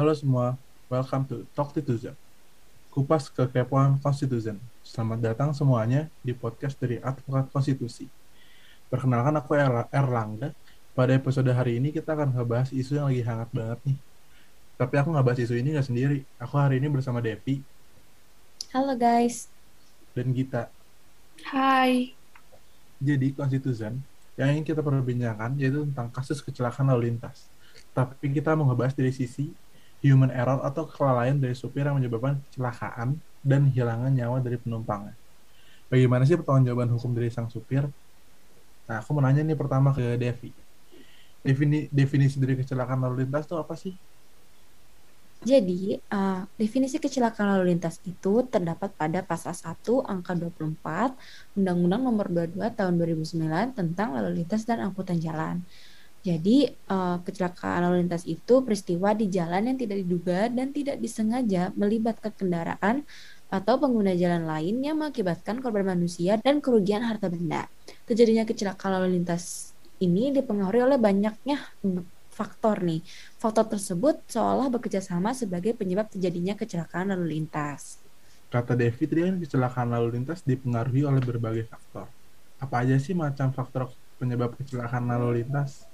Halo semua, welcome to Talk Citizen. Kupas kekepoan Konstitusi. Selamat datang semuanya di podcast dari Advokat Konstitusi. Perkenalkan aku Er- Erlangga. Pada episode hari ini kita akan ngebahas isu yang lagi hangat banget nih. Tapi aku nggak bahas isu ini nggak sendiri. Aku hari ini bersama Devi Halo guys. dan Gita. Hai. Jadi Konstitusi yang ingin kita perbincangkan yaitu tentang kasus kecelakaan lalu lintas. Tapi kita mau ngebahas dari sisi human error atau kelalaian dari supir yang menyebabkan kecelakaan dan hilangan nyawa dari penumpangnya. Bagaimana sih pertanggungjawaban hukum dari sang supir? Nah, aku mau nanya nih pertama ke Devi. Defini, definisi dari kecelakaan lalu lintas itu apa sih? Jadi, uh, definisi kecelakaan lalu lintas itu terdapat pada pasal 1 angka 24 Undang-Undang Nomor 22 Tahun 2009 tentang lalu lintas dan angkutan jalan. Jadi, uh, kecelakaan lalu lintas itu peristiwa di jalan yang tidak diduga dan tidak disengaja melibatkan kendaraan atau pengguna jalan lain yang mengakibatkan korban manusia dan kerugian harta benda. Terjadinya kecelakaan lalu lintas ini dipengaruhi oleh banyaknya faktor nih. Faktor tersebut seolah bekerja sama sebagai penyebab terjadinya kecelakaan lalu lintas. Kata Devi tadi kan kecelakaan lalu lintas dipengaruhi oleh berbagai faktor. Apa aja sih macam faktor penyebab kecelakaan lalu lintas?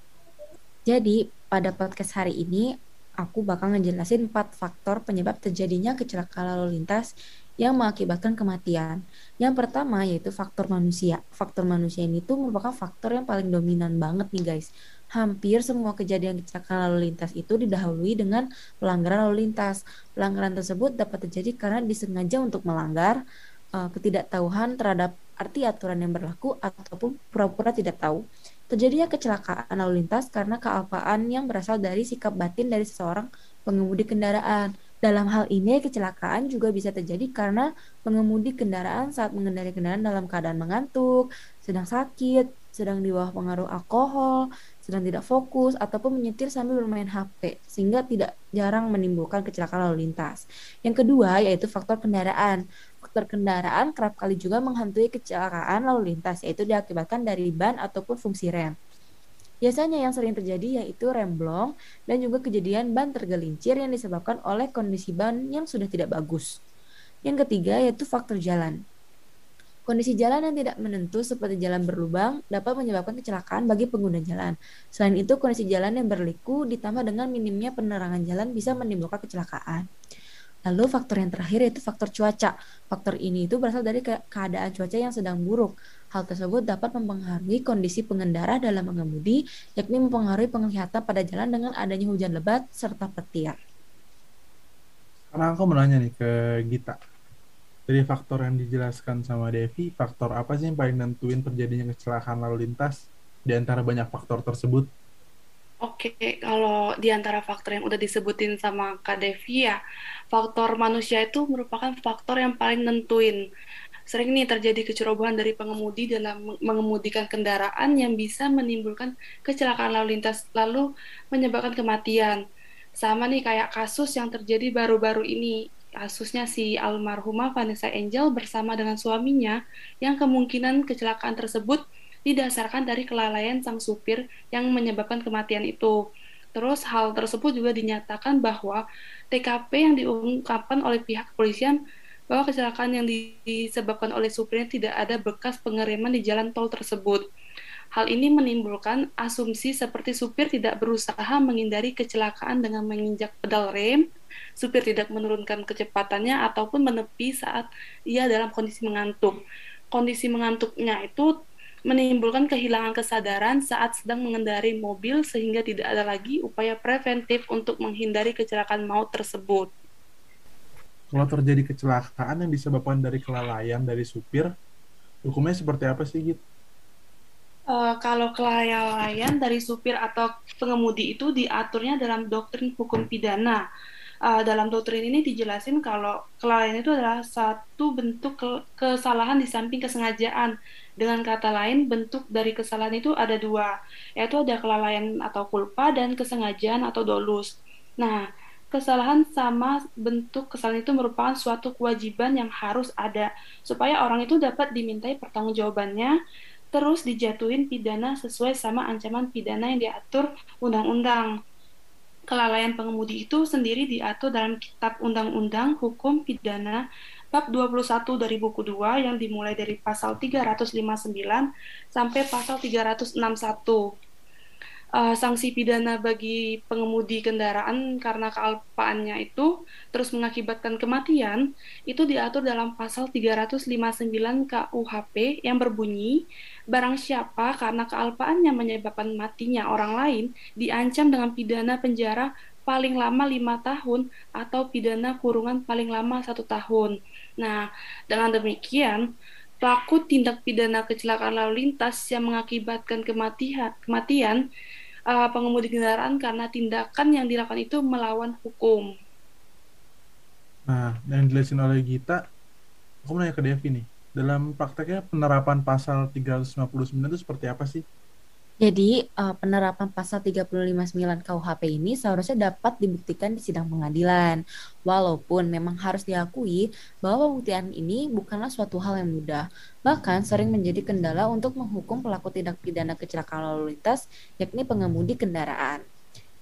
Jadi, pada podcast hari ini, aku bakal ngejelasin 4 faktor penyebab terjadinya kecelakaan lalu lintas yang mengakibatkan kematian. Yang pertama yaitu faktor manusia. Faktor manusia ini tuh merupakan faktor yang paling dominan banget nih guys. Hampir semua kejadian kecelakaan lalu lintas itu didahului dengan pelanggaran lalu lintas. Pelanggaran tersebut dapat terjadi karena disengaja untuk melanggar, uh, ketidaktahuan terhadap arti aturan yang berlaku ataupun pura-pura tidak tahu. Terjadinya kecelakaan lalu lintas karena kealpaan yang berasal dari sikap batin dari seseorang pengemudi kendaraan. Dalam hal ini, kecelakaan juga bisa terjadi karena pengemudi kendaraan saat mengendarai kendaraan dalam keadaan mengantuk, sedang sakit, sedang di bawah pengaruh alkohol, sedang tidak fokus, ataupun menyetir sambil bermain HP, sehingga tidak jarang menimbulkan kecelakaan lalu lintas. Yang kedua, yaitu faktor kendaraan. Faktor kendaraan kerap kali juga menghantui kecelakaan lalu lintas, yaitu diakibatkan dari ban ataupun fungsi rem. Biasanya yang sering terjadi yaitu rem blong dan juga kejadian ban tergelincir yang disebabkan oleh kondisi ban yang sudah tidak bagus. Yang ketiga yaitu faktor jalan. Kondisi jalan yang tidak menentu seperti jalan berlubang dapat menyebabkan kecelakaan bagi pengguna jalan. Selain itu, kondisi jalan yang berliku ditambah dengan minimnya penerangan jalan bisa menimbulkan kecelakaan. Lalu faktor yang terakhir yaitu faktor cuaca. Faktor ini itu berasal dari ke keadaan cuaca yang sedang buruk. Hal tersebut dapat mempengaruhi kondisi pengendara dalam mengemudi, yakni mempengaruhi penglihatan pada jalan dengan adanya hujan lebat serta petir. Sekarang aku menanya nih ke Gita. Dari faktor yang dijelaskan sama Devi, faktor apa sih yang paling nentuin terjadinya kecelakaan lalu lintas di antara banyak faktor tersebut? Oke, kalau di antara faktor yang udah disebutin sama Kak Devi ya, faktor manusia itu merupakan faktor yang paling nentuin. Sering nih terjadi kecerobohan dari pengemudi dalam mengemudikan kendaraan yang bisa menimbulkan kecelakaan lalu lintas lalu menyebabkan kematian. Sama nih kayak kasus yang terjadi baru-baru ini, kasusnya si almarhumah Vanessa Angel bersama dengan suaminya yang kemungkinan kecelakaan tersebut didasarkan dari kelalaian sang supir yang menyebabkan kematian itu. Terus hal tersebut juga dinyatakan bahwa TKP yang diungkapkan oleh pihak kepolisian bahwa kecelakaan yang disebabkan oleh supirnya tidak ada bekas pengereman di jalan tol tersebut. Hal ini menimbulkan asumsi seperti supir tidak berusaha menghindari kecelakaan dengan menginjak pedal rem, supir tidak menurunkan kecepatannya ataupun menepi saat ia dalam kondisi mengantuk. Kondisi mengantuknya itu menimbulkan kehilangan kesadaran saat sedang mengendarai mobil sehingga tidak ada lagi upaya preventif untuk menghindari kecelakaan maut tersebut. Kalau terjadi kecelakaan yang disebabkan dari kelalaian dari supir, hukumnya seperti apa sih, Git? Uh, kalau kelalaian dari supir atau pengemudi itu diaturnya dalam doktrin hukum pidana. Uh, dalam doktrin ini dijelasin kalau kelalaian itu adalah satu bentuk ke kesalahan di samping kesengajaan. Dengan kata lain, bentuk dari kesalahan itu ada dua, yaitu ada kelalaian atau kulpa dan kesengajaan atau dolus. Nah, kesalahan sama bentuk kesalahan itu merupakan suatu kewajiban yang harus ada supaya orang itu dapat dimintai pertanggungjawabannya terus dijatuhin pidana sesuai sama ancaman pidana yang diatur undang-undang. kelalaian pengemudi itu sendiri diatur dalam Kitab Undang-Undang Hukum Pidana bab 21 dari buku 2 yang dimulai dari pasal 359 sampai pasal 361 uh, sanksi pidana bagi pengemudi kendaraan karena kealpaannya itu terus mengakibatkan kematian itu diatur dalam pasal 359 KUHP yang berbunyi barang siapa karena kealpaannya menyebabkan matinya orang lain diancam dengan pidana penjara paling lama lima tahun atau pidana kurungan paling lama satu tahun. Nah, dengan demikian, pelaku tindak pidana kecelakaan lalu lintas yang mengakibatkan kematian, kematian uh, pengemudi kendaraan karena tindakan yang dilakukan itu melawan hukum. Nah, yang dijelasin oleh Gita, aku mau nanya ke Devi nih. Dalam prakteknya penerapan pasal 359 itu seperti apa sih? Jadi uh, penerapan pasal 359 KUHP ini seharusnya dapat dibuktikan di sidang pengadilan. Walaupun memang harus diakui bahwa pembuktian ini bukanlah suatu hal yang mudah. Bahkan sering menjadi kendala untuk menghukum pelaku tindak pidana kecelakaan lalu lintas, yakni pengemudi kendaraan.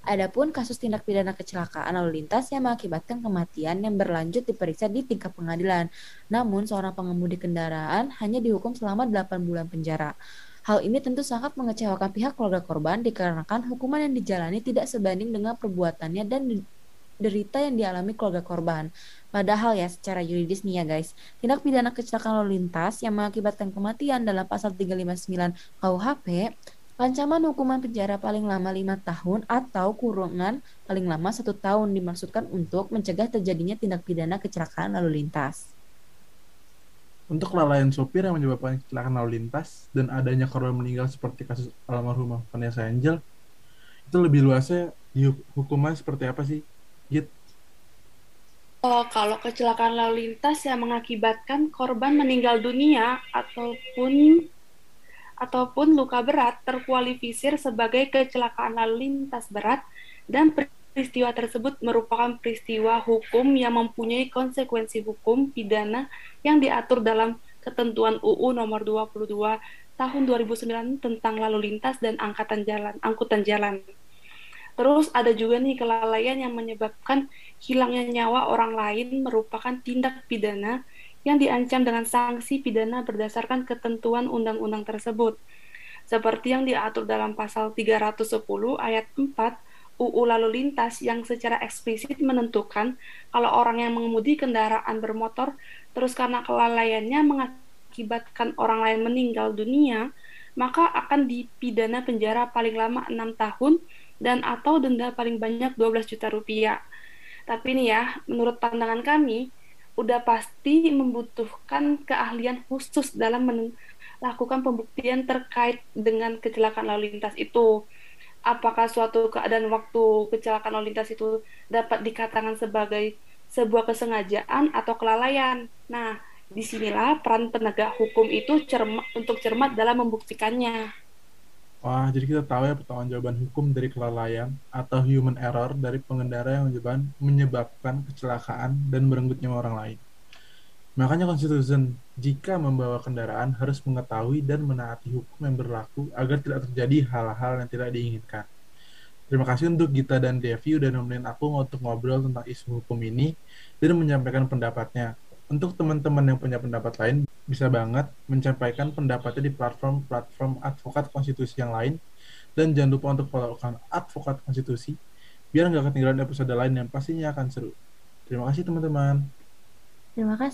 Adapun kasus tindak pidana kecelakaan lalu lintas yang mengakibatkan kematian yang berlanjut diperiksa di tingkat pengadilan. Namun seorang pengemudi kendaraan hanya dihukum selama 8 bulan penjara. Hal ini tentu sangat mengecewakan pihak keluarga korban dikarenakan hukuman yang dijalani tidak sebanding dengan perbuatannya dan derita yang dialami keluarga korban. Padahal ya secara yuridis nih ya guys, tindak pidana kecelakaan lalu lintas yang mengakibatkan kematian dalam pasal 359 KUHP Ancaman hukuman penjara paling lama lima tahun atau kurungan paling lama satu tahun dimaksudkan untuk mencegah terjadinya tindak pidana kecelakaan lalu lintas. Untuk kelalaian sopir yang menyebabkan kecelakaan lalu lintas dan adanya korban meninggal seperti kasus almarhumah Vanessa Angel, itu lebih luasnya hukumnya seperti apa sih, Git? Oh, kalau kecelakaan lalu lintas yang mengakibatkan korban meninggal dunia ataupun ataupun luka berat terkualifisir sebagai kecelakaan lalu lintas berat dan peristiwa tersebut merupakan peristiwa hukum yang mempunyai konsekuensi hukum pidana yang diatur dalam ketentuan UU nomor 22 tahun 2009 tentang lalu lintas dan angkatan jalan, angkutan jalan. Terus ada juga nih kelalaian yang menyebabkan hilangnya nyawa orang lain merupakan tindak pidana yang diancam dengan sanksi pidana berdasarkan ketentuan undang-undang tersebut. Seperti yang diatur dalam pasal 310 ayat 4 UU Lalu Lintas yang secara eksplisit menentukan kalau orang yang mengemudi kendaraan bermotor terus karena kelalaiannya mengakibatkan orang lain meninggal dunia, maka akan dipidana penjara paling lama 6 tahun dan atau denda paling banyak 12 juta rupiah. Tapi nih ya, menurut pandangan kami, udah pasti membutuhkan keahlian khusus dalam melakukan pembuktian terkait dengan kecelakaan lalu lintas itu apakah suatu keadaan waktu kecelakaan lalu lintas itu dapat dikatakan sebagai sebuah kesengajaan atau kelalaian. Nah, di sinilah peran penegak hukum itu cermat, untuk cermat dalam membuktikannya. Wah, jadi kita tahu ya pertanggungjawaban hukum dari kelalaian atau human error dari pengendara yang menyebabkan kecelakaan dan merenggut nyawa orang lain. Makanya konstitusi jika membawa kendaraan harus mengetahui dan menaati hukum yang berlaku agar tidak terjadi hal-hal yang tidak diinginkan. Terima kasih untuk Gita dan Devi udah nemenin aku untuk ngobrol tentang isu hukum ini dan menyampaikan pendapatnya. Untuk teman-teman yang punya pendapat lain, bisa banget menyampaikan pendapatnya di platform-platform advokat konstitusi yang lain. Dan jangan lupa untuk follow account advokat konstitusi, biar nggak ketinggalan episode lain yang pastinya akan seru. Terima kasih teman-teman. Terima kasih.